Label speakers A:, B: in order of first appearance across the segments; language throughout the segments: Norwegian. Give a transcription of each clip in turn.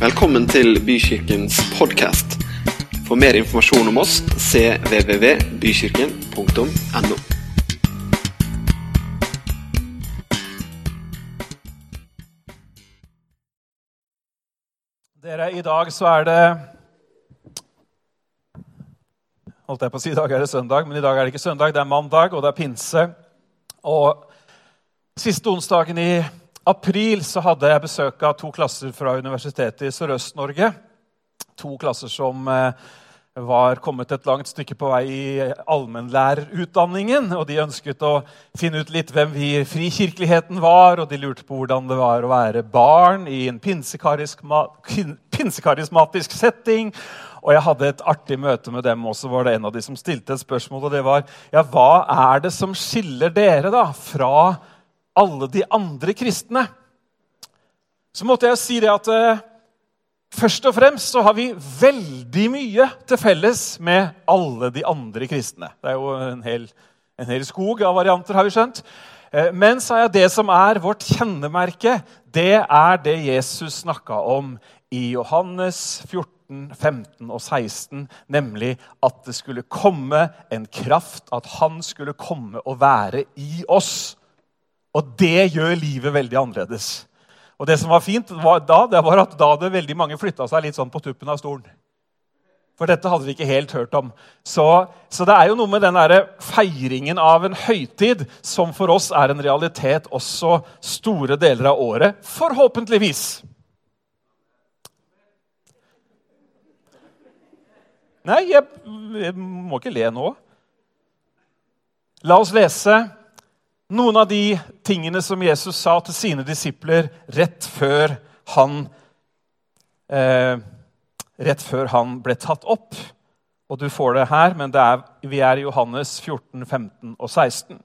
A: Velkommen til Bykirkens podkast. For mer informasjon om oss cvvvbykirken.no.
B: Dere, I dag så er det Holdt jeg på å si, I dag er det søndag, men i dag er det ikke søndag. Det er mandag, og det er pinse. Og Siste onsdagen i april så hadde jeg besøk av to klasser fra Universitetet i Sørøst-Norge. To klasser som eh, var kommet et langt stykke på vei i allmennlærerutdanningen. Og de ønsket å finne ut litt hvem vi frikirkeligheten var, og de lurte på hvordan det var å være barn i en pinsekarismatisk setting. Og jeg hadde et artig møte med dem og så var det En av de som stilte et spørsmål, og det var ja, hva er det som skiller dere da fra alle de andre kristne? Så måtte jeg si det at eh, først og fremst så har vi veldig mye til felles med alle de andre kristne. Det er jo en hel, en hel skog av varianter, har vi skjønt. Eh, men sa jeg, det som er vårt kjennemerke, det er det Jesus snakka om i Johannes 14. 15 og 16, nemlig at det skulle komme en kraft, at han skulle komme og være i oss. Og det gjør livet veldig annerledes. Og det som var fint var da, det var at da hadde veldig mange flytta seg litt sånn på tuppen av stolen. For dette hadde vi ikke helt hørt om. Så, så det er jo noe med den feiringen av en høytid som for oss er en realitet også store deler av året. Forhåpentligvis. Nei, jeg, jeg må ikke le nå. La oss lese noen av de tingene som Jesus sa til sine disipler rett før han, eh, rett før han ble tatt opp. Og du får det her, men det er, vi er i Johannes 14, 15 og 16.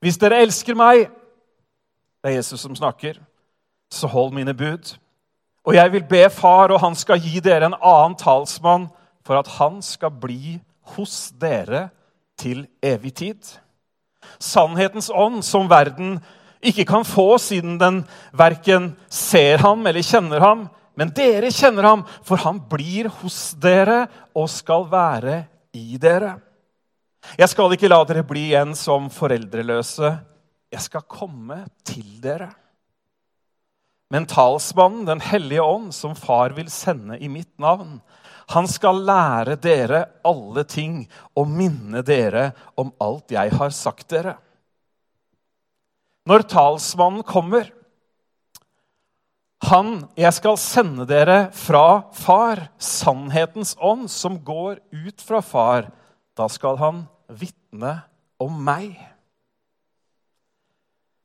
B: Hvis dere elsker meg, det er Jesus som snakker, så hold mine bud. Og jeg vil be Far, og han skal gi dere en annen talsmann for at han skal bli hos dere til evig tid. Sannhetens ånd, som verden ikke kan få siden den verken ser ham eller kjenner ham. Men dere kjenner ham, for han blir hos dere og skal være i dere. Jeg skal ikke la dere bli igjen som foreldreløse. Jeg skal komme til dere. Men talsmannen, Den hellige ånd, som far vil sende i mitt navn, han skal lære dere alle ting og minne dere om alt jeg har sagt dere. Når talsmannen kommer Han jeg skal sende dere fra Far, sannhetens ånd, som går ut fra Far, da skal han vitne om meg.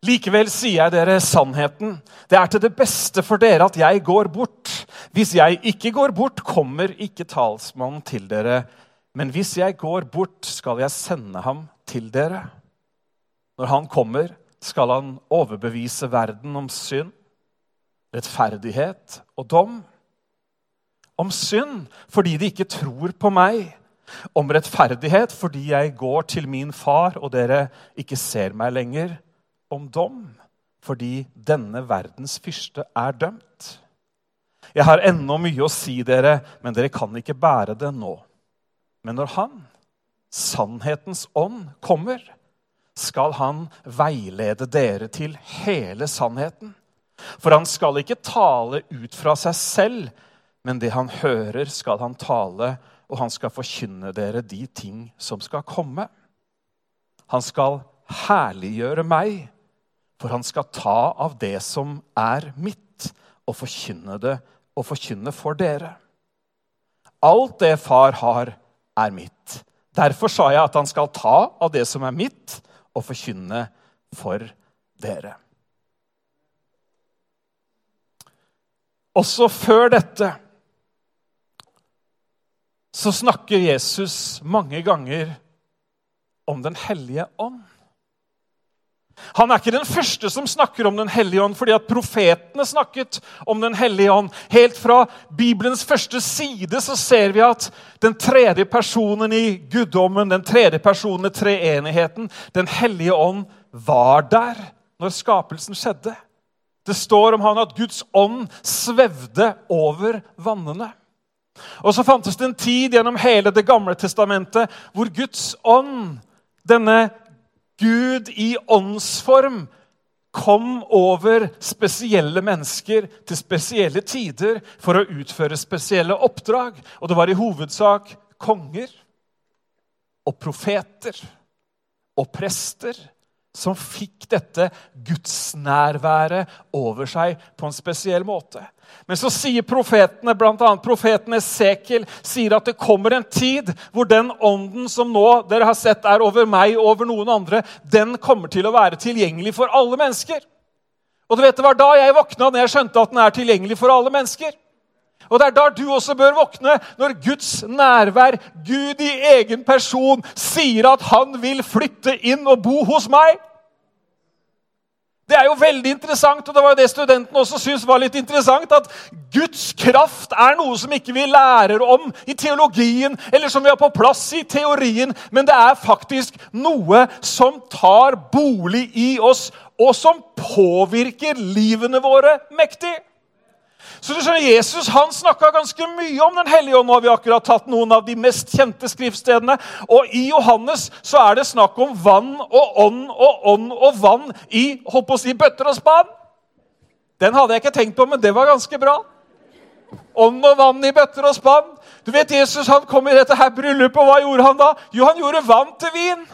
B: Likevel sier jeg dere sannheten. Det er til det beste for dere at jeg går bort. Hvis jeg ikke går bort, kommer ikke talsmannen til dere. Men hvis jeg går bort, skal jeg sende ham til dere. Når han kommer, skal han overbevise verden om synd, rettferdighet og dom. Om synd fordi de ikke tror på meg. Om rettferdighet fordi jeg går til min far, og dere ikke ser meg lenger om dom fordi denne verdens fyrste er dømt. Jeg har ennå mye å si dere, men dere kan ikke bære det nå. Men når Han, sannhetens ånd, kommer, skal han veilede dere til hele sannheten. For han skal ikke tale ut fra seg selv, men det han hører, skal han tale, og han skal forkynne dere de ting som skal komme. Han skal herliggjøre meg, for han skal ta av det som er mitt, og forkynne det og forkynne for dere. Alt det far har, er mitt. Derfor sa jeg at han skal ta av det som er mitt, og forkynne for dere. Også før dette så snakker Jesus mange ganger om Den hellige ånd. Han er ikke den første som snakker om Den hellige ånd, fordi at profetene snakket om Den hellige ånd. Helt fra Bibelens første side så ser vi at den tredje personen i guddommen, den tredje personen i treenigheten, Den hellige ånd, var der når skapelsen skjedde. Det står om han at Guds ånd svevde over vannene. Og så fantes det en tid gjennom hele Det gamle testamentet hvor Guds ånd, denne Gud i åndsform, kom over spesielle mennesker til spesielle tider for å utføre spesielle oppdrag. Og det var i hovedsak konger og profeter og prester som fikk dette gudsnærværet over seg på en spesiell måte. Men så sier profetene, bl.a. profeten Esekiel, sier at det kommer en tid hvor den ånden som nå dere har sett er over meg og over noen andre, den kommer til å være tilgjengelig for alle mennesker. Og du vet, Det var da jeg våkna, når jeg skjønte at den er tilgjengelig for alle mennesker. Og Det er da du også bør våkne, når Guds nærvær, Gud i egen person, sier at han vil flytte inn og bo hos meg. Det er jo veldig interessant, og det var jo det studentene også syntes var litt interessant, at Guds kraft er noe som ikke vi lærer om i teologien, eller som vi har på plass i teorien, men det er faktisk noe som tar bolig i oss, og som påvirker livene våre mektig. Så du skjønner, Jesus han snakka ganske mye om Den hellige ånd. Nå har vi akkurat tatt noen av de mest kjente skriftstedene. Og I Johannes så er det snakk om vann og ånd og ånd og vann i holdt på å si, bøtter og spann. Den hadde jeg ikke tenkt på, men det var ganske bra. Ånd og vann i bøtter og spann. Du vet, Jesus han kom i dette her bryllupet, og hva gjorde han da? Jo, han gjorde vann til vin.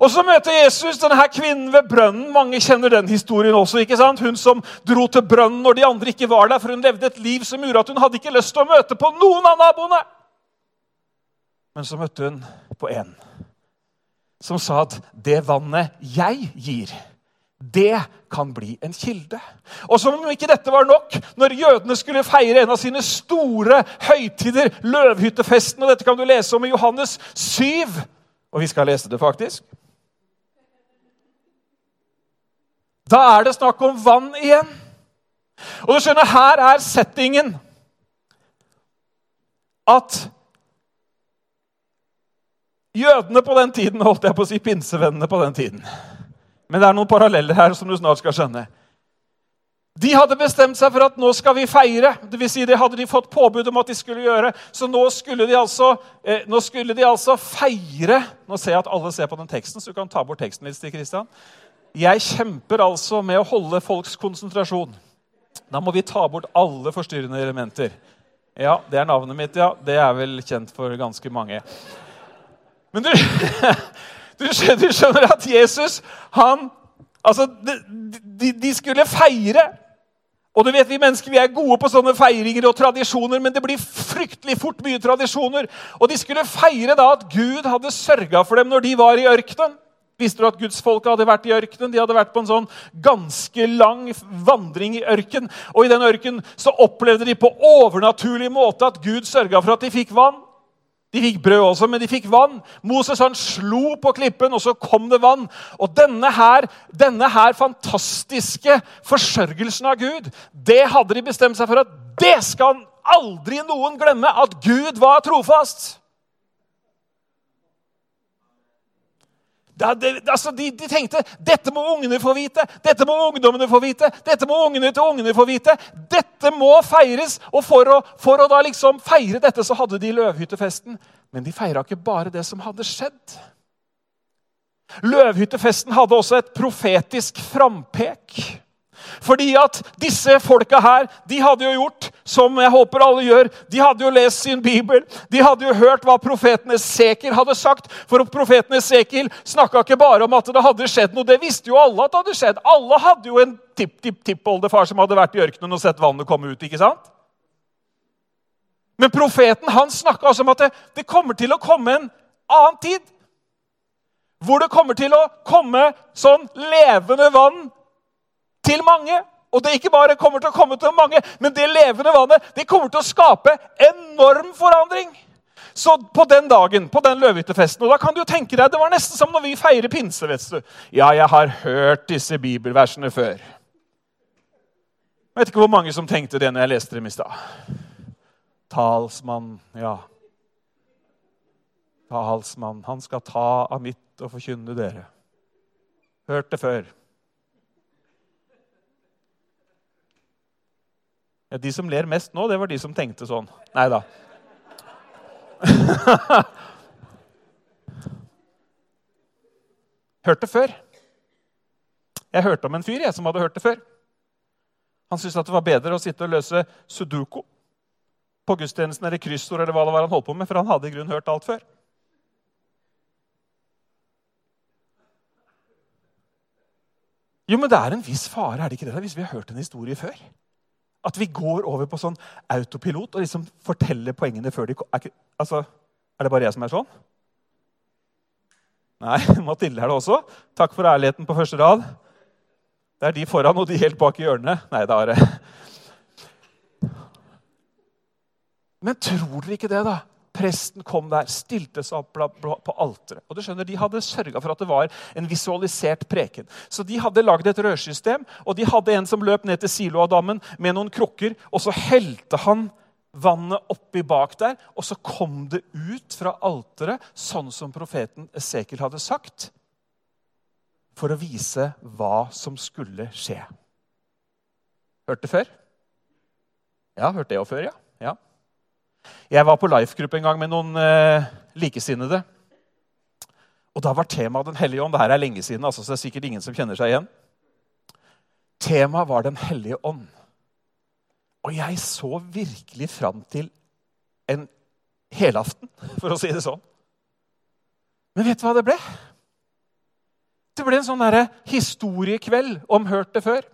B: Og Så møter Jesus denne her kvinnen ved brønnen. Mange kjenner den historien også. ikke sant? Hun som dro til brønnen når de andre ikke var der, for hun levde et liv som gjorde at hun hadde ikke lyst til å møte på noen av naboene. Men så møtte hun på en som sa at det vannet jeg gir, det kan bli en kilde. Og som om ikke dette var nok, når jødene skulle feire en av sine store høytider, løvhyttefesten, og dette kan du lese om i Johannes 7, og vi skal lese det faktisk Da er det snakk om vann igjen. Og du skjønner, her er settingen at jødene på den tiden holdt jeg på å si pinsevennene på den tiden. Men det er noen paralleller her som du snart skal skjønne. De hadde bestemt seg for at nå skal vi feire. Det, vil si, det hadde de fått påbud om at de skulle gjøre. Så nå skulle de altså, eh, nå skulle de altså feire Nå ser jeg at alle ser på den teksten, så du kan ta bort teksten litt. Kristian. Jeg kjemper altså med å holde folks konsentrasjon. Da må vi ta bort alle forstyrrende elementer. Ja, det er navnet mitt, ja. Det er vel kjent for ganske mange. Men du, du, skjønner, at Jesus han, altså, de, de, skulle feire. Og du vet, Vi mennesker vi er gode på sånne feiringer og tradisjoner, men det blir fryktelig fort mye tradisjoner. Og de skulle feire da at Gud hadde sørga for dem når de var i ørkenen. Visste du at Guds folk hadde vært i ørkenen? De hadde vært på en sånn ganske lang vandring i ørken. Og i den ørkenen så opplevde de på overnaturlig måte at Gud sørga for at de fikk vann. De fikk brød også, men de fikk vann. Moses han slo på klippen, og så kom det vann. Og denne her, denne her fantastiske forsørgelsen av Gud, det hadde de bestemt seg for at det skal aldri noen glemme, at Gud var trofast. Det, altså, de, de, tenkte dette må ungene få vite, dette må ungdommene få vite. Dette må ungene til ungene få vite. Dette må feires. Og for å, for å da liksom feire dette så hadde de løvhyttefesten. Men de feira ikke bare det som hadde skjedd. Løvhyttefesten hadde også et profetisk frampek. Fordi at disse folka her de hadde jo gjort som jeg håper alle gjør. De hadde jo lest sin bibel. De hadde jo hørt hva profeten Esekiel hadde sagt. For profeten Esekiel snakka ikke bare om at det hadde skjedd noe. Det visste jo alle at det hadde skjedd. Alle hadde jo en tipp-tipp-tippoldefar som hadde vært i ørkenen og sett vannet komme ut. ikke sant? Men profeten han snakka altså om at det, det kommer til å komme en annen tid. Hvor det kommer til å komme sånn levende vann til mange. Og det ikke bare kommer til å komme til mange, men det levende vannet det kommer til å skape enorm forandring. Så på den dagen, på den løvehyttefesten og da kan du jo tenke deg, Det var nesten som når vi feirer pinse. vet du. Ja, jeg har hørt disse bibelversene før. Jeg vet ikke hvor mange som tenkte det når jeg leste dem i stad. Talsmann, ja. Talsmann, han skal ta av mitt og forkynne dere. Hørt det før. Ja, De som ler mest nå, det var de som tenkte sånn. Nei da. Hørte før. Jeg hørte om en fyr jeg, som hadde hørt det før. Han syntes at det var bedre å sitte og løse sudoku på gudstjenesten eller kryssord eller hva det var han holdt på med, for han hadde i grunnen hørt alt før. Jo, men det er en viss fare er det ikke det, hvis vi har hørt en historie før. At vi går over på sånn autopilot og liksom forteller poengene før de er, altså, er det bare jeg som er sånn? Nei, Mathilde er det også. Takk for ærligheten på første rad. Det er de foran og de helt bak i hjørnet. Nei, det er det. Men tror dere ikke det, da? Presten kom der, stilte seg opp på alteret. Og du skjønner, De hadde sørga for at det var en visualisert preken. Så De hadde lagd et rørsystem, og de hadde en som løp ned til Siloadammen med noen krukker. Og så helte han vannet oppi bak der, og så kom det ut fra alteret, sånn som profeten Esekiel hadde sagt, for å vise hva som skulle skje. Hørte det før? Ja, hørte det òg før, ja. Jeg var på life-gruppe en gang med noen eh, likesinnede. Og da var temaet Den hellige ånd. Dette er lenge siden, altså, så det er sikkert ingen som kjenner seg igjen. Temaet var Den hellige ånd. Og jeg så virkelig fram til en helaften, for å si det sånn. Men vet du hva det ble? Det ble en sånn historiekveld om hørt det før.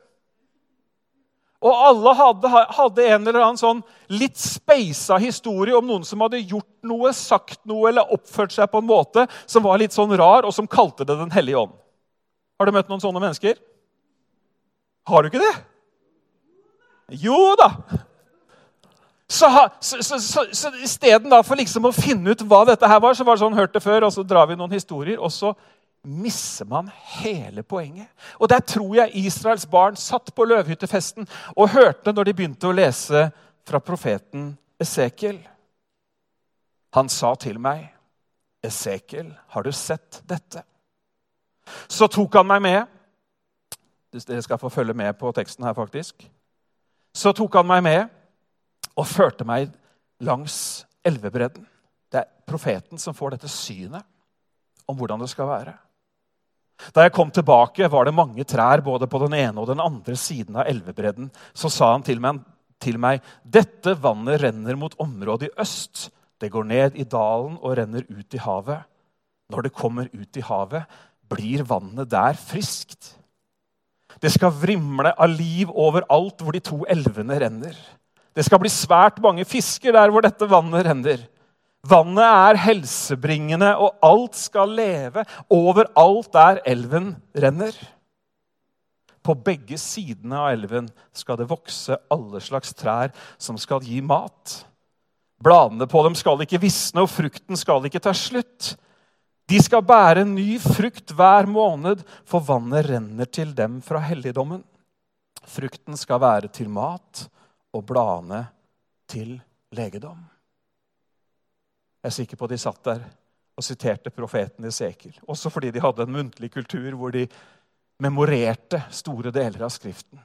B: Og alle hadde, hadde, en eller annen sånn litt speisa historie om noen som hadde gjort noe, sagt noe eller oppført seg på en måte som var litt sånn rar, og som kalte det Den hellige ånd. Har du møtt noen sånne mennesker? Har du ikke det? Jo da! Så, så, så, så, så istedenfor liksom å finne ut hva dette her var, så var det sånn hørt det før, og så drar vi noen historier, og så misser man hele poenget. Og der tror jeg Israels barn satt på løvhyttefesten og hørte når de begynte å lese fra profeten Esekiel. Han sa til meg, 'Esekiel, har du sett dette?' Så tok han meg med. Dere skal få følge med på teksten her, faktisk. Så tok han meg med og førte meg langs elvebredden. Det er profeten som får dette synet om hvordan det skal være. Da jeg kom tilbake, var det mange trær både på den ene og den andre siden av elvebredden. Så sa han til meg, til meg dette vannet renner mot området i øst. Det går ned i dalen og renner ut i havet. Når det kommer ut i havet, blir vannet der friskt. Det skal vrimle av liv overalt hvor de to elvene renner. Det skal bli svært mange fisker der hvor dette vannet renner. Vannet er helsebringende, og alt skal leve overalt der elven renner. På begge sidene av elven skal det vokse alle slags trær som skal gi mat. Bladene på dem skal ikke visne, og frukten skal ikke ta slutt. De skal bære ny frukt hver måned, for vannet renner til dem fra helligdommen. Frukten skal være til mat, og bladene til legedom. Jeg er sikker på at de satt der og siterte profeten Esekiel. Også fordi de hadde en muntlig kultur hvor de memorerte store deler av Skriften.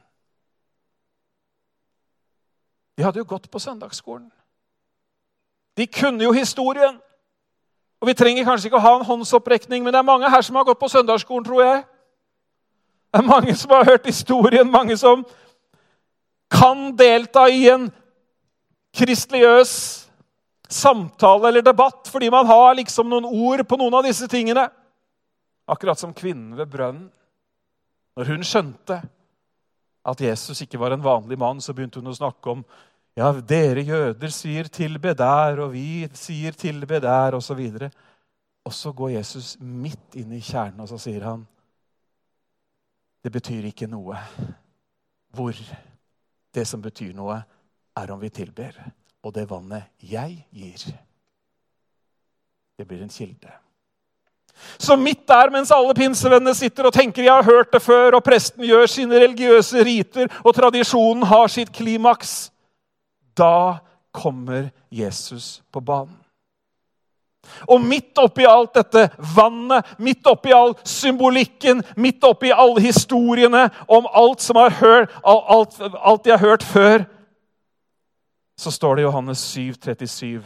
B: De hadde jo gått på søndagsskolen. De kunne jo historien. Og Vi trenger kanskje ikke å ha en håndsopprekning, men det er mange her som har gått på søndagsskolen, tror jeg. Det er mange som har hørt historien, mange som kan delta i en kristeliøs samtale eller debatt fordi man har liksom noen ord på noen av disse tingene. Akkurat som kvinnen ved brønnen. Når hun skjønte at Jesus ikke var en vanlig mann, så begynte hun å snakke om ja, dere jøder sier 'tilbe der', og vi sier 'tilbe der', osv. Og, og så går Jesus midt inn i kjernen, og så sier han Det betyr ikke noe hvor. Det som betyr noe, er om vi tilber. Og det vannet jeg gir, det blir en kilde. Så midt der, mens alle pinsevennene sitter og tenker jeg har hørt det før, og presten gjør sine religiøse riter, og tradisjonen har sitt klimaks da kommer Jesus på banen. Og midt oppi alt dette vannet, midt oppi all symbolikken, midt oppi alle historiene om alt som har hørt, alt, alt de har hørt før, så står det i Johannes 7, 37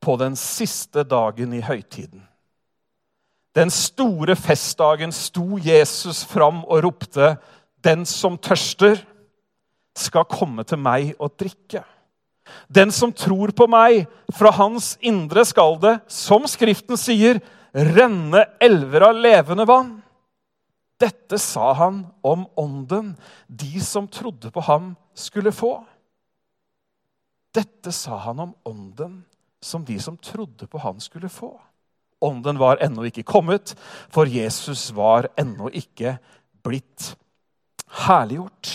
B: På den siste dagen i høytiden, den store festdagen, sto Jesus fram og ropte, 'Den som tørster, skal komme til meg og drikke.' Den som tror på meg, fra hans indre skal det, som Skriften sier, renne elver av levende vann. Dette sa han om ånden de som trodde på ham, skulle få. Dette sa han om ånden som de som trodde på han, skulle få. Ånden var ennå ikke kommet, for Jesus var ennå ikke blitt herliggjort.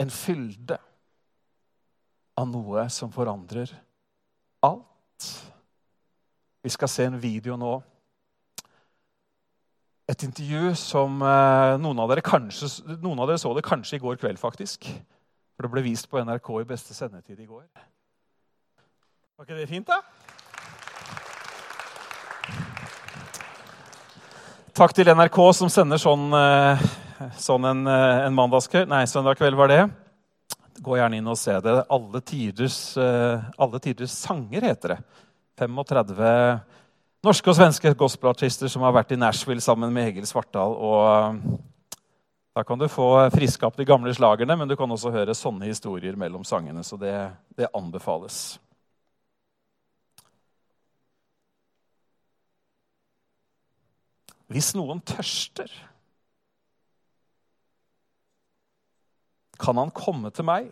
B: En fylde av noe som forandrer alt. Vi skal se en video nå et intervju som eh, noen av, kanskje, noen av dere så det kanskje i går kveld, faktisk. For det ble vist på NRK i beste sendetid i går. Var ikke det fint, da? Takk til NRK som sender sånn, eh, sånn en, eh, en mandagskveld. Nei, søndag kveld var det. Gå gjerne inn og se det. Alle tiders, alle tiders sanger heter det. 35 norske og svenske gospelartister som har vært i Nashville sammen med Egil Svartdal. og Da kan du få friska opp de gamle slagerne, men du kan også høre sånne historier mellom sangene. Så det, det anbefales. Hvis noen tørster, kan han komme til meg.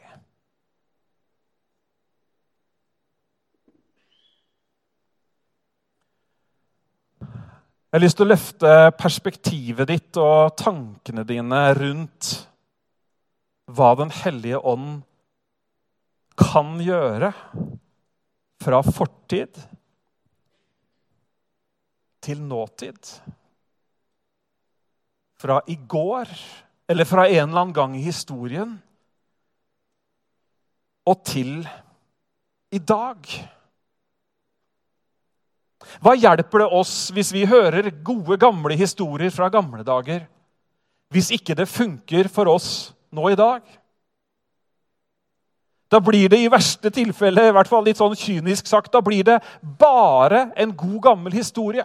B: Jeg har lyst til å løfte perspektivet ditt og tankene dine rundt hva Den hellige ånd kan gjøre fra fortid til nåtid. Fra i går, eller fra en eller annen gang i historien, og til i dag. Hva hjelper det oss hvis vi hører gode, gamle historier fra gamle dager, hvis ikke det funker for oss nå i dag? Da blir det i verste tilfelle, i hvert fall litt sånn kynisk sagt, da blir det bare en god, gammel historie.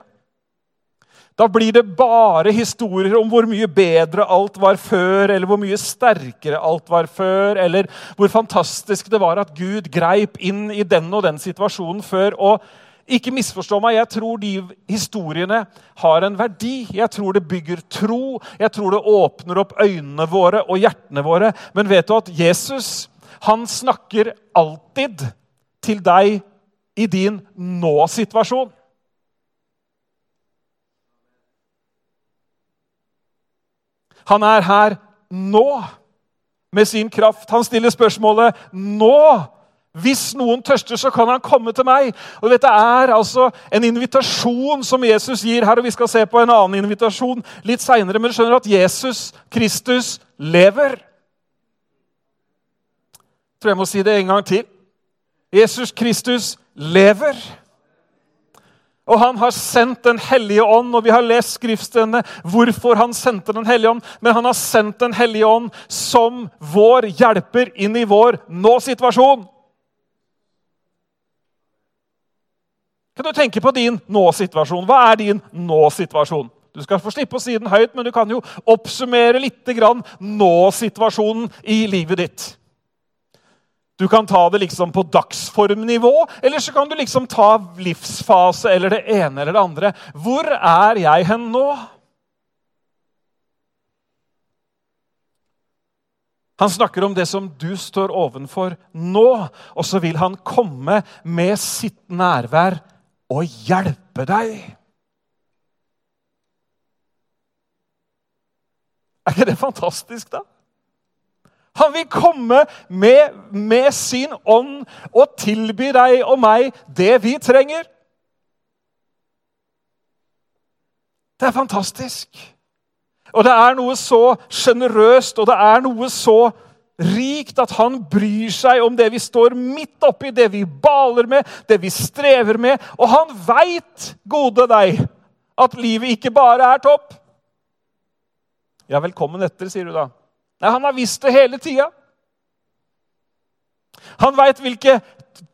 B: Da blir det bare historier om hvor mye bedre alt var før, eller hvor mye sterkere alt var før, eller hvor fantastisk det var at Gud greip inn i den og den situasjonen før. og ikke misforstå meg, jeg tror de historiene har en verdi. Jeg tror det bygger tro, jeg tror det åpner opp øynene våre og hjertene våre. Men vet du at Jesus han snakker alltid til deg i din nå-situasjon. Han er her nå med sin kraft. Han stiller spørsmålet nå hvis noen tørster, så kan han komme til meg. Og Dette er altså en invitasjon som Jesus gir her. og Vi skal se på en annen invitasjon litt seinere. Men du skjønner at Jesus Kristus lever. Jeg tror jeg må si det en gang til. Jesus Kristus lever. Og han har sendt Den hellige ånd, og vi har lest skriftstedene hvorfor han sendte Den hellige ånd. Men han har sendt Den hellige ånd som vår hjelper inn i vår nå-situasjon. Kan du tenke på din nå-situasjon? Hva er din nå-situasjon? Du skal få slippe å si den høyt, men du kan jo oppsummere litt nå-situasjonen i livet ditt. Du kan ta det liksom på dagsformnivå, eller så kan du liksom ta livsfase eller det ene eller det andre. Hvor er jeg hen nå? Han snakker om det som du står ovenfor nå, og så vil han komme med sitt nærvær å hjelpe deg. Er ikke det fantastisk, da? Han vil komme med, med, sin ånd og tilby deg og meg det vi trenger. Det er fantastisk. Og det er noe så sjenerøst, og det er noe så rikt at han bryr seg om det vi står midt oppi, det vi baler med, det vi strever med. Og han veit, gode deg, at livet ikke bare er topp. Ja, velkommen etter, sier du da. Nei, han har visst det hele tida. Han veit hvilke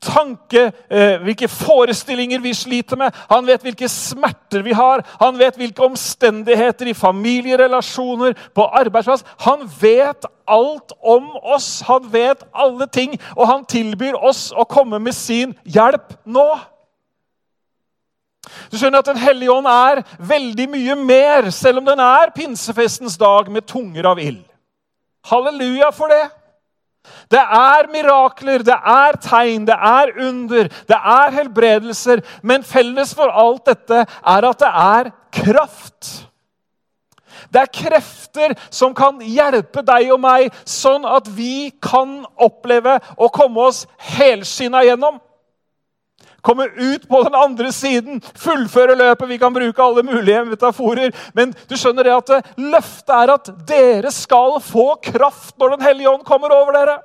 B: tanke, eh, hvilke forestillinger vi sliter med. Han vet hvilke smerter vi har. Han vet hvilke omstendigheter i familierelasjoner, på arbeidsplass. Han vet alt om oss. Han vet alle ting, og han tilbyr oss å komme med sin hjelp nå. Du skjønner at Den hellige ånd er veldig mye mer, selv om den er pinsefestens dag med tunger av ild. Halleluja for det! Det er mirakler, det er tegn, det er under, det er helbredelser. Men felles for alt dette er at det er kraft. Det er krefter som kan hjelpe deg og meg, sånn at vi kan oppleve å komme oss helskinna gjennom. Komme ut på den andre siden, fullføre løpet. Vi kan bruke alle mulige metaforer. Men du skjønner det at løftet er at dere skal få kraft når Den hellige ånd kommer over dere.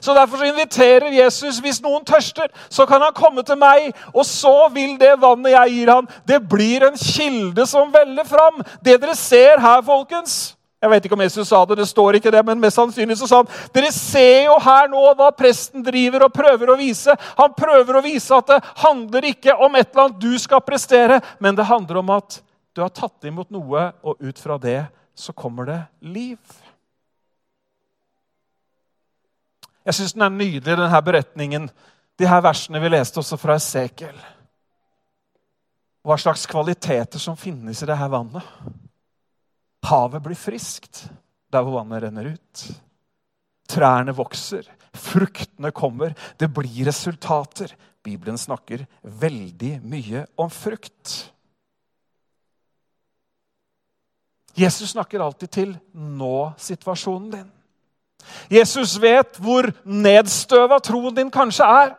B: Så Derfor så inviterer Jesus hvis noen tørster, så kan han komme til meg, og så vil det vannet jeg gir han, det blir en kilde som veller fram. Det dere ser her, folkens Jeg vet ikke om Jesus sa det, det står ikke det, men mest sannsynlig så sa han dere ser jo her nå hva presten driver og prøver å vise. Han prøver å vise at det handler ikke om et eller annet du skal prestere, men det handler om at du har tatt imot noe, og ut fra det så kommer det liv. Jeg syns den er nydelig, denne beretningen. De her versene vi leste også fra Esekiel. Hva slags kvaliteter som finnes i det her vannet. Havet blir friskt der hvor vannet renner ut. Trærne vokser, fruktene kommer, det blir resultater. Bibelen snakker veldig mye om frukt. Jesus snakker alltid til nå-situasjonen din. Jesus vet hvor nedstøva troen din kanskje er.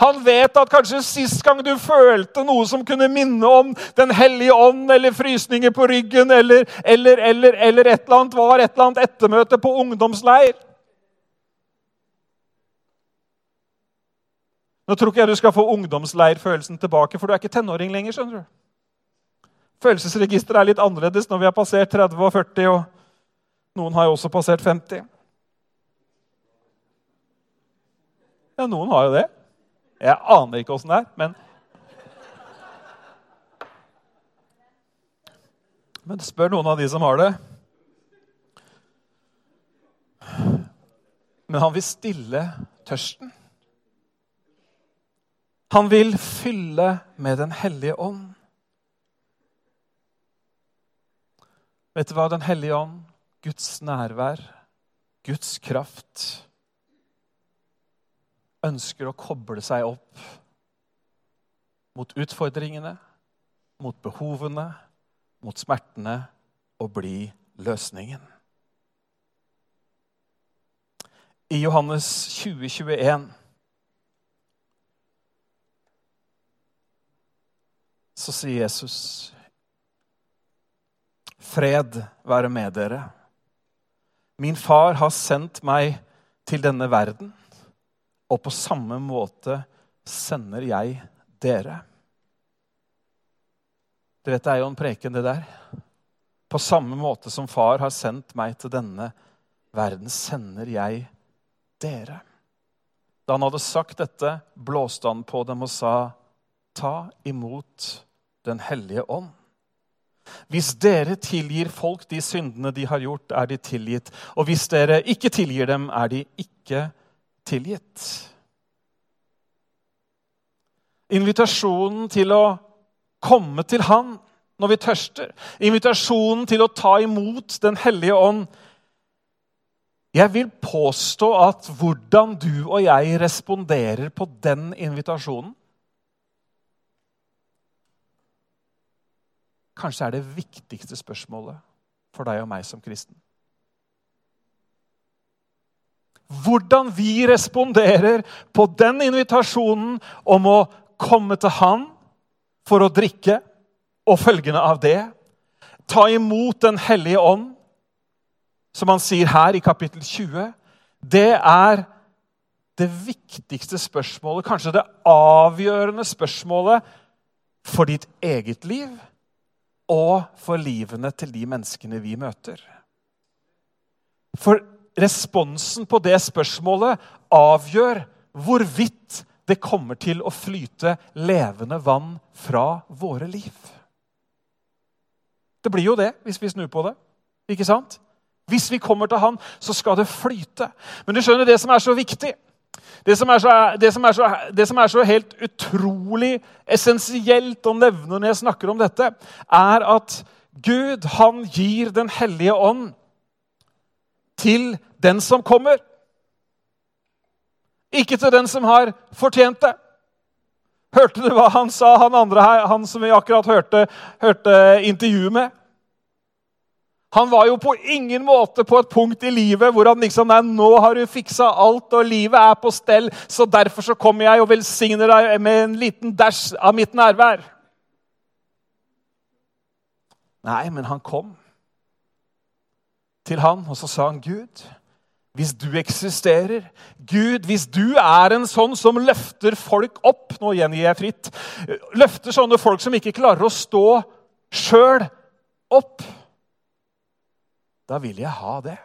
B: Han vet at kanskje sist gang du følte noe som kunne minne om Den hellige ånd, eller frysninger på ryggen, eller, eller, eller, eller et eller annet, var et eller annet ettermøte på ungdomsleir. Nå tror ikke jeg du skal få ungdomsleirfølelsen tilbake, for du er ikke tenåring lenger. skjønner du. Følelsesregisteret er litt annerledes når vi har passert 30 og 40. og noen har jo også passert 50. Ja, noen har jo det. Jeg aner ikke åssen det er, men Men spør noen av de som har det. Men han vil stille tørsten. Han vil fylle med Den hellige ånd. Vet du hva Den hellige ånd Guds nærvær, Guds kraft, ønsker å koble seg opp mot utfordringene, mot behovene, mot smertene og bli løsningen. I Johannes 20, 21 så sier Jesus Fred være med dere. Min far har sendt meg til denne verden, og på samme måte sender jeg dere. Du vet, Det er jo en preken, det der. På samme måte som far har sendt meg til denne verden, sender jeg dere. Da han hadde sagt dette, blåste han på dem og sa, Ta imot Den hellige ånd. Hvis dere tilgir folk de syndene de har gjort, er de tilgitt. Og hvis dere ikke tilgir dem, er de ikke tilgitt. Invitasjonen til å komme til Han når vi tørster, invitasjonen til å ta imot Den hellige ånd. Jeg vil påstå at hvordan du og jeg responderer på den invitasjonen, kanskje er det viktigste spørsmålet for deg og meg som kristen. Hvordan vi responderer på den invitasjonen om å komme til Han for å drikke, og følgende av det ta imot Den hellige ånd, som han sier her i kapittel 20, det er det viktigste spørsmålet, kanskje det avgjørende spørsmålet for ditt eget liv og for livene til de menneskene vi møter. For responsen på det spørsmålet avgjør hvorvidt det kommer til å flyte levende vann fra våre liv. Det blir jo det hvis vi snur på det. Ikke sant? Hvis vi kommer til Han, så skal det flyte. Men du skjønner det som er så viktig, det som er så, som er så, som er så helt utrolig essensielt å nevne når jeg snakker om dette, er at Gud han gir Den hellige ånd til den som kommer. Ikke til den som har fortjent det. Hørte du hva han sa, han andre her, han som vi akkurat hørte, hørte intervjuet med? Han var jo på ingen måte på et punkt i livet hvor han liksom Nei, nå har du fiksa alt, og livet er på stell, så derfor så kommer jeg og velsigner deg med en liten dæsj av mitt nærvær. Nei, men han kom til han, og så sa han, Gud, hvis du eksisterer, Gud, hvis du er en sånn som løfter folk opp Nå gjengir jeg fritt. Løfter sånne folk som ikke klarer å stå sjøl, opp da vil jeg ha det.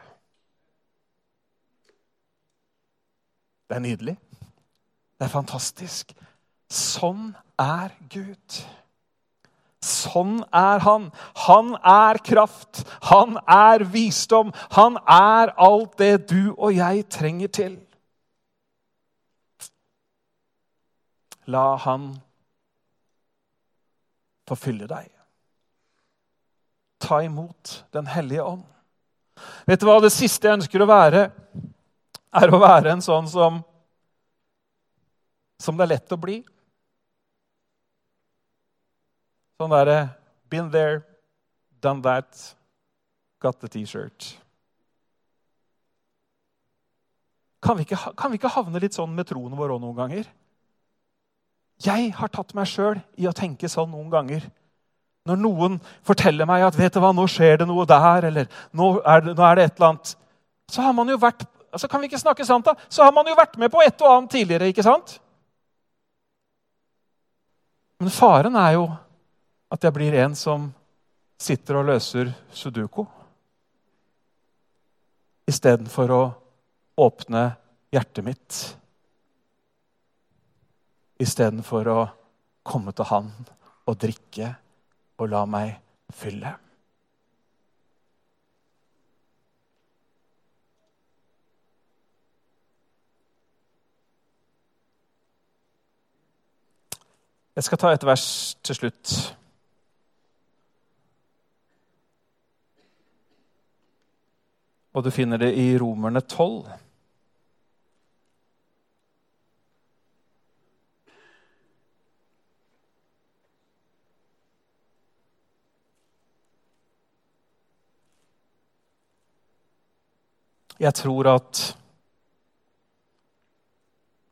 B: Det er nydelig. Det er fantastisk. Sånn er Gud. Sånn er han. Han er kraft, han er visdom, han er alt det du og jeg trenger til. La han forfylle deg. Ta imot Den hellige ånd. Vet du hva? Det siste jeg ønsker å være, er å være en sånn som som det er lett å bli. Sånn derre Been there, done that, got the T-shirt. Kan, kan, vi ikke havne litt sånn med troen vår òg noen ganger? Jeg har tatt meg sjøl i å tenke sånn noen ganger. Når noen forteller meg at vet du hva, nå skjer det noe der, eller nå er det, nå er det et eller annet, så har man jo vært altså Kan vi ikke snakke sant, da? Så har man jo vært med på et og annet tidligere, ikke sant? Men faren er jo at jeg blir en som sitter og løser sudoku. Istedenfor å åpne hjertet mitt. Istedenfor å komme til Han og drikke og la meg fylle. Jeg skal ta et vers til slutt. Og du finner det i Romerne 12. Jeg tror at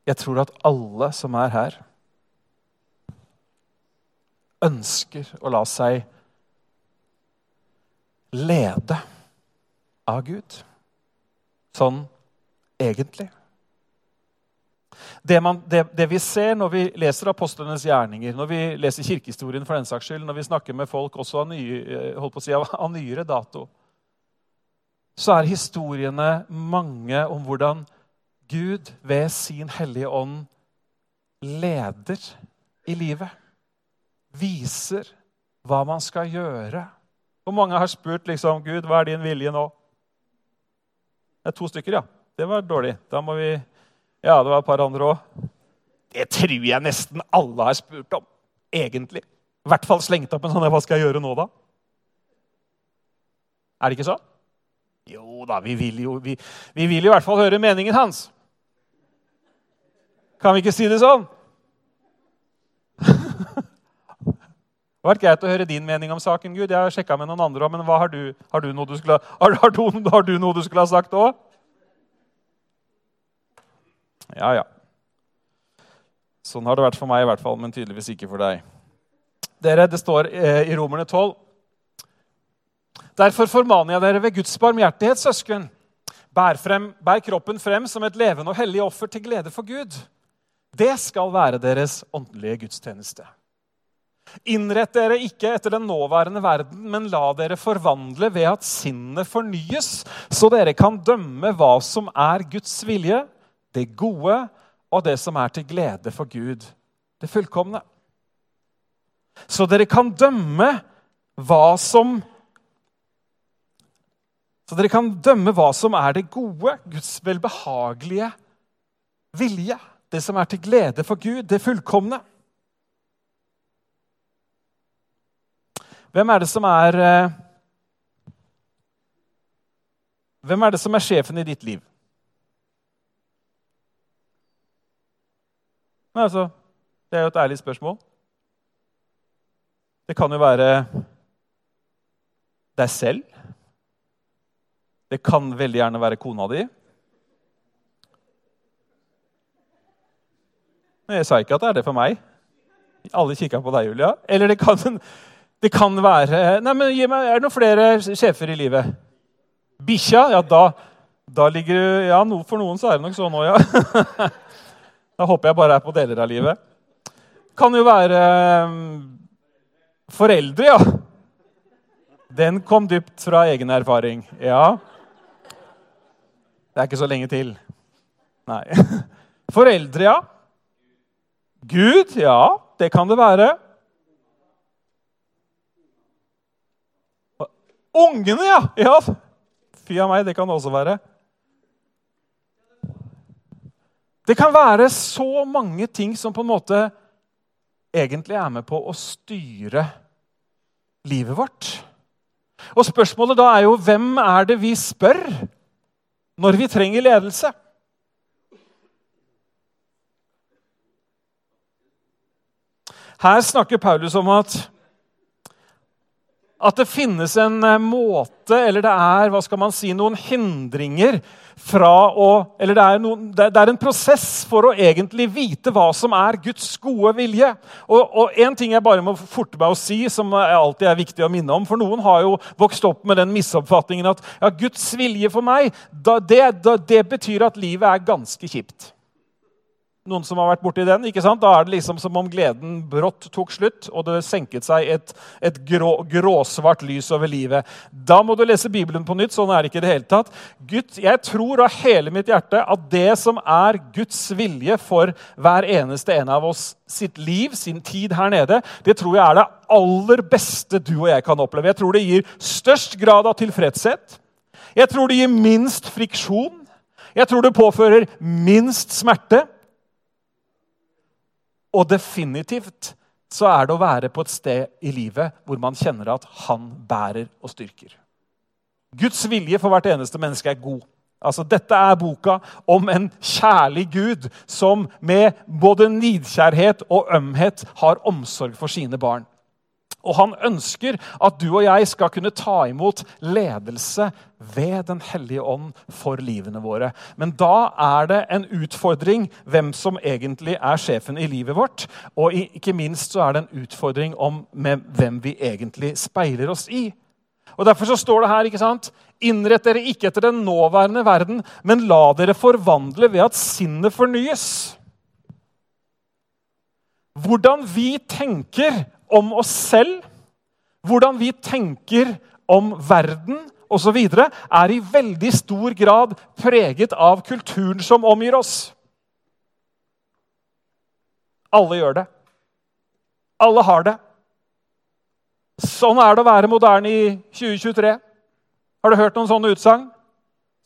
B: Jeg tror at alle som er her, ønsker å la seg lede av Gud. Sånn egentlig. Det, man, det, det, vi ser når vi leser apostlenes gjerninger, når vi leser kirkehistorien, for den saks skyld, når vi snakker med folk også av, nye, eh, si, av nyere dato, så er historiene mange om hvordan Gud ved sin hellige ånd leder i livet. Viser hva man skal gjøre. Hvor mange har spurt liksom, Gud, hva er din vilje nå? Det er to stykker, ja. Det var dårlig. Da må vi Ja, det var et par andre òg. Det tror jeg nesten alle har spurt om, egentlig. I hvert fall slengt opp en sånn Hva skal jeg gjøre nå, da? Er det ikke sånn? Jo da, vi vil jo, vi, vi vil i hvert fall høre meningen hans. Kan vi ikke si det sånn? Det vært greit å høre din mening om saken, Gud. Jeg har sjekka med noen andre òg, men har du, har, du du skulle, har, du, har du noe du skulle ha sagt òg? Ja, ja. Sånn har det vært for meg, i hvert fall, men tydeligvis ikke for deg. Dere, Det står eh, i Romerne 12 Derfor formaner jeg dere ved Guds barmhjertighet, søsken, bær, frem, bær kroppen frem som et levende og hellig offer til glede for Gud. Det skal være deres åndelige gudstjeneste. Innrett dere ikke etter den nåværende verden, men la dere forvandle ved at sinnet fornyes, så dere kan dømme hva som er Guds vilje, det gode og det som er til glede for Gud, det fullkomne. Så dere kan dømme hva som Så dere kan dømme hva som er det gode, Guds velbehagelige vilje. Det som er til glede for Gud, det fullkomne. Hvem er det som er eh, Hvem er det som er sjefen i ditt liv? Nei, altså, det er jo et ærlig spørsmål. Det kan jo være deg selv. Det kan veldig gjerne være kona di. Men Jeg sa ikke at det er det for meg. Alle kikka på deg, Julia. Eller det kan, det kan være Nei, men meg, Er det noen flere sjefer i livet? Bikkja? Ja, da, da ligger du Ja, for noen så er det nok sånn òg, ja. Da håper jeg bare er på deler av livet. Kan jo være um, foreldre, ja. Den kom dypt fra egen erfaring. Ja. Det er ikke så lenge til. Nei. Foreldre, ja. Gud, ja. Det kan det være. Ungene, ja! ja. Fy a meg, det kan det også være. Det kan være så mange ting som på en måte egentlig er med på å styre livet vårt. Og spørsmålet da er jo hvem er det vi spør når vi trenger ledelse? Her snakker Paulus om at at det finnes en eh, måte, eller det er hva skal man si, noen hindringer fra å Eller det er, noen, det er, en prosess for å egentlig vite hva som er Guds gode vilje. Og, én ting jeg bare må forte meg å si, som alltid er viktig å minne om For noen har jo vokst opp med den misoppfatningen at ja, Guds vilje for meg, det, da, det betyr at livet er ganske kjipt. Noen som har vært borti den? ikke sant? Da er det liksom som om gleden brått tok slutt, og det senket seg et, et grå, gråsvart lys over livet. Da må du lese Bibelen på nytt. Sånn er det ikke i det hele tatt. Gud, jeg tror av hele mitt hjerte at det som er Guds vilje for hver eneste en av oss sitt liv, sin tid her nede, det tror jeg er det aller beste du og jeg kan oppleve. Jeg tror det gir størst grad av tilfredshet. Jeg tror det gir minst friksjon. Jeg tror det påfører minst smerte. Og definitivt så er det å være på et sted i livet hvor man kjenner at han bærer og styrker. Guds vilje for hvert eneste menneske er god. Altså, Dette er boka om en kjærlig Gud som med både nidkjærhet og ømhet har omsorg for sine barn. Og han ønsker at du og jeg skal kunne ta imot ledelse ved Den hellige ånd for livene våre. Men da er det en utfordring hvem som egentlig er sjefen i livet vårt. Og ikke minst så er det en utfordring om med hvem vi egentlig speiler oss i. Og Derfor så står det her ikke sant? Innrett dere ikke etter den nåværende verden, men la dere forvandle ved at sinnet fornyes. Hvordan vi tenker om oss selv, hvordan vi tenker om verden osv., er i veldig stor grad preget av kulturen som omgir oss. Alle gjør det. Alle har det. Sånn er det å være moderne i 2023. Har du hørt noen sånne utsagn?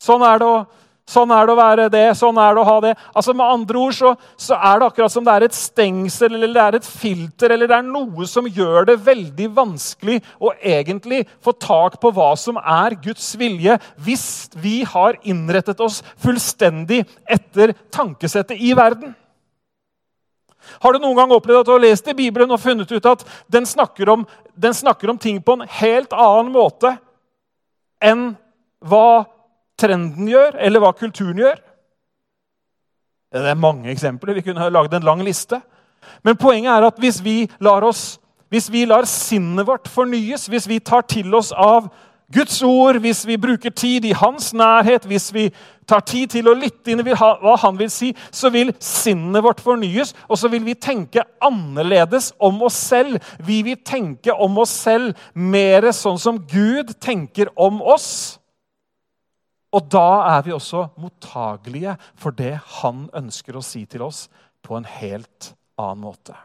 B: Sånn er det å Sånn er det å være det, sånn er det å ha det. Altså Med andre ord så, så, er det akkurat som det er et stengsel eller det er et filter eller det er noe som gjør det veldig vanskelig å egentlig få tak på hva som er Guds vilje, hvis vi har innrettet oss fullstendig etter tankesettet i verden. Har du noen gang opplevd at du har lest i Bibelen og funnet ut at den snakker om, den snakker om ting på en helt annen måte enn hva trenden gjør, eller hva kulturen gjør. Det er mange eksempler. Vi kunne ha laget en lang liste. Men poenget er at hvis vi lar, oss, hvis vi lar sinnet vårt fornyes, hvis vi tar til oss av Guds ord, hvis vi bruker tid i hans nærhet, hvis vi tar tid til å lytte inn i hva han vil si, så vil sinnet vårt fornyes, og så vil vi tenke annerledes om oss selv. Vi vil tenke om oss selv mer sånn som Gud tenker om oss. Og da er vi også mottagelige for det han ønsker å si til oss på en helt annen måte.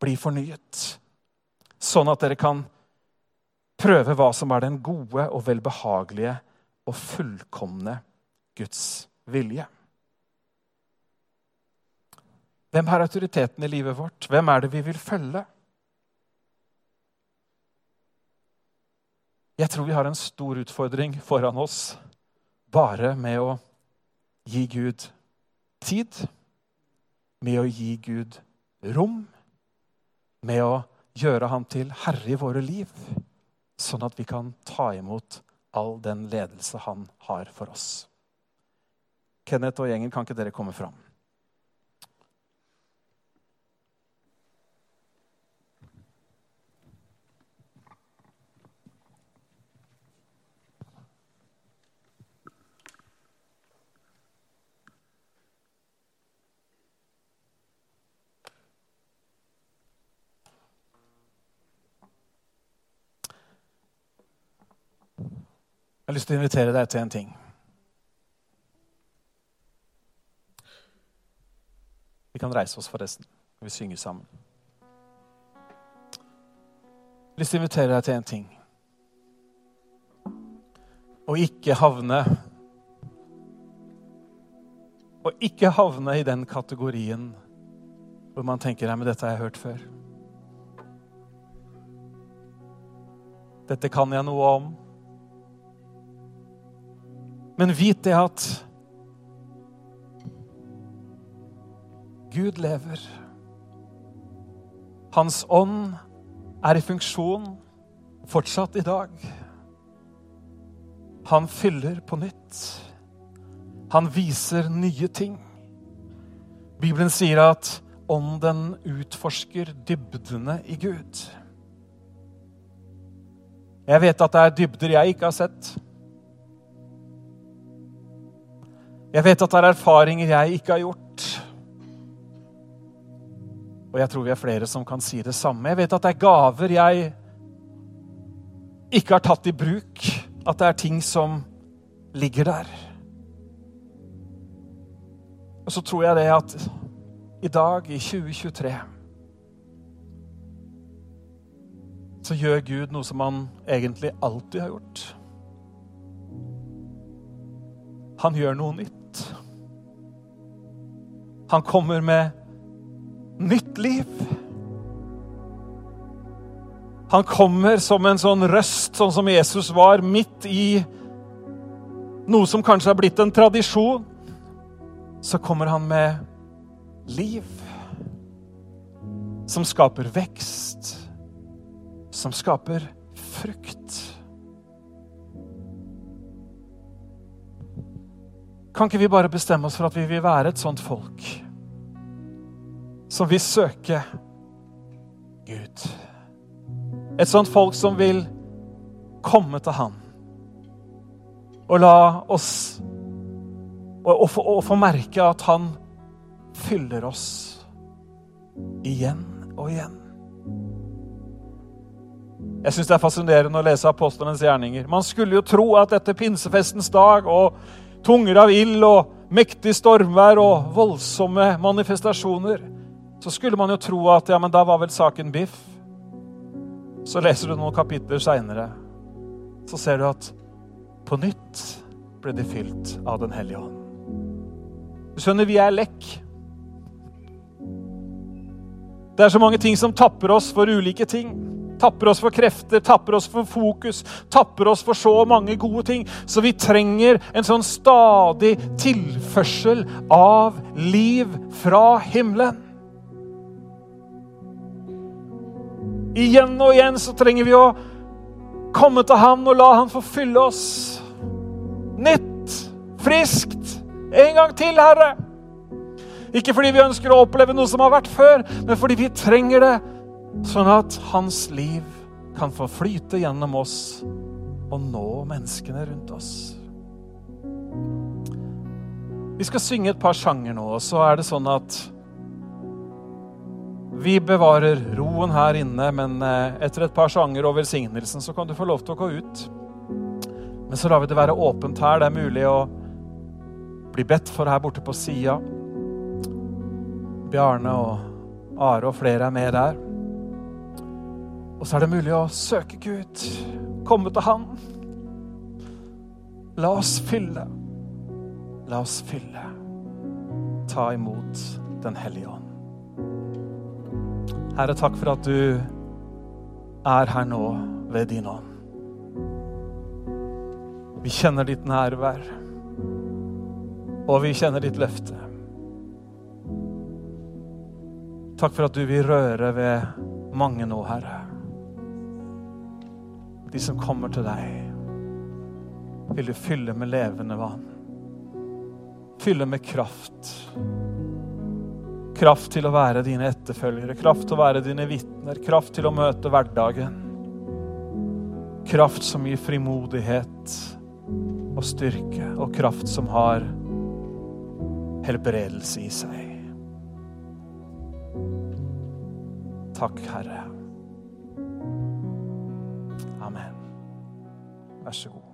B: Bli fornyet, sånn at dere kan prøve hva som er den gode og velbehagelige og fullkomne Guds vilje. Hvem har autoriteten i livet vårt? Hvem er det vi vil følge? Jeg tror vi har en stor utfordring foran oss bare med å gi Gud tid, med å gi Gud rom, med å gjøre Han til herre i våre liv sånn at vi kan ta imot all den ledelse han har for oss. Kenneth og gjengen, kan ikke dere komme fram? Jeg har lyst til å invitere deg til en ting. Vi kan reise oss, forresten. Vi synger sammen. Jeg har lyst til å invitere deg til en ting. Å ikke havne Å ikke havne i den kategorien hvor man tenker nei, dette har jeg hørt før. Dette kan jeg noe om. Men vit det at Gud lever. Hans ånd er i funksjon fortsatt i dag. Han fyller på nytt. Han viser nye ting. Bibelen sier at ånden utforsker dybdene i Gud. Jeg vet at det er dybder jeg ikke har sett. Jeg vet at det er erfaringer jeg ikke har gjort. Og jeg tror vi er flere som kan si det samme. Jeg vet at det er gaver jeg ikke har tatt i bruk. At det er ting som ligger der. Og så tror jeg det at i dag, i 2023 så gjør Gud noe som han egentlig alltid har gjort. Han gjør noe nytt. Han kommer med nytt liv. Han kommer som en sånn røst, sånn som Jesus var, midt i noe som kanskje har blitt en tradisjon. Så kommer han med liv som skaper vekst, som skaper frukt. Kan ikke vi bare bestemme oss for at vi vil være et sånt folk som vil søke Gud? Et sånt folk som vil komme til Han og la oss og, og, og få merke at Han fyller oss igjen og igjen. Jeg syns det er fascinerende å lese apostlenes gjerninger. Man skulle jo tro at etter pinsefestens dag og tunger av ild og mektig stormvær og voldsomme manifestasjoner, så skulle man jo tro at ja, men da var vel saken biff. Så leser du noen kapitler seinere, så ser du at på nytt ble de fylt av Den hellige ånd. Du skjønner, vi er lekk. Det er så mange ting som tapper oss for ulike ting. Tapper oss for krefter, tapper oss for fokus, tapper oss for så mange gode ting. Så vi trenger en sånn stadig tilførsel av liv fra himmelen. Igjen og igjen så trenger vi å komme til Han og la Han få fylle oss. Nytt, friskt. En gang til, Herre. Ikke fordi vi ønsker å oppleve noe som har vært før, men fordi vi trenger det Sånn at hans liv kan få flyte gjennom oss og nå menneskene rundt oss. Vi skal synge et par sanger nå, og så er det sånn at vi bevarer roen her inne, men eh, etter et par sanger og velsignelsen så kan du få lov til å gå ut. Men så lar vi det være åpent her. Det er mulig å bli bedt for her borte på sida. Bjarne og Are og flere er med der. Og så er det mulig å søke Gud, komme til Han. La oss fylle. La oss fylle. Ta imot Den hellige ånd. Herre, takk for at du er her nå ved din ånd. Vi kjenner ditt nærvær, og vi kjenner ditt løfte. Takk for at du vil røre ved mange nå, Herre. De som kommer til deg, vil du fylle med levende vann. Fylle med kraft. Kraft til å være dine etterfølgere, kraft til å være dine vitner, kraft til å møte hverdagen. Kraft som gir frimodighet og styrke, og kraft som har helbredelse i seg. Takk, Herre. Amen. Vær så god.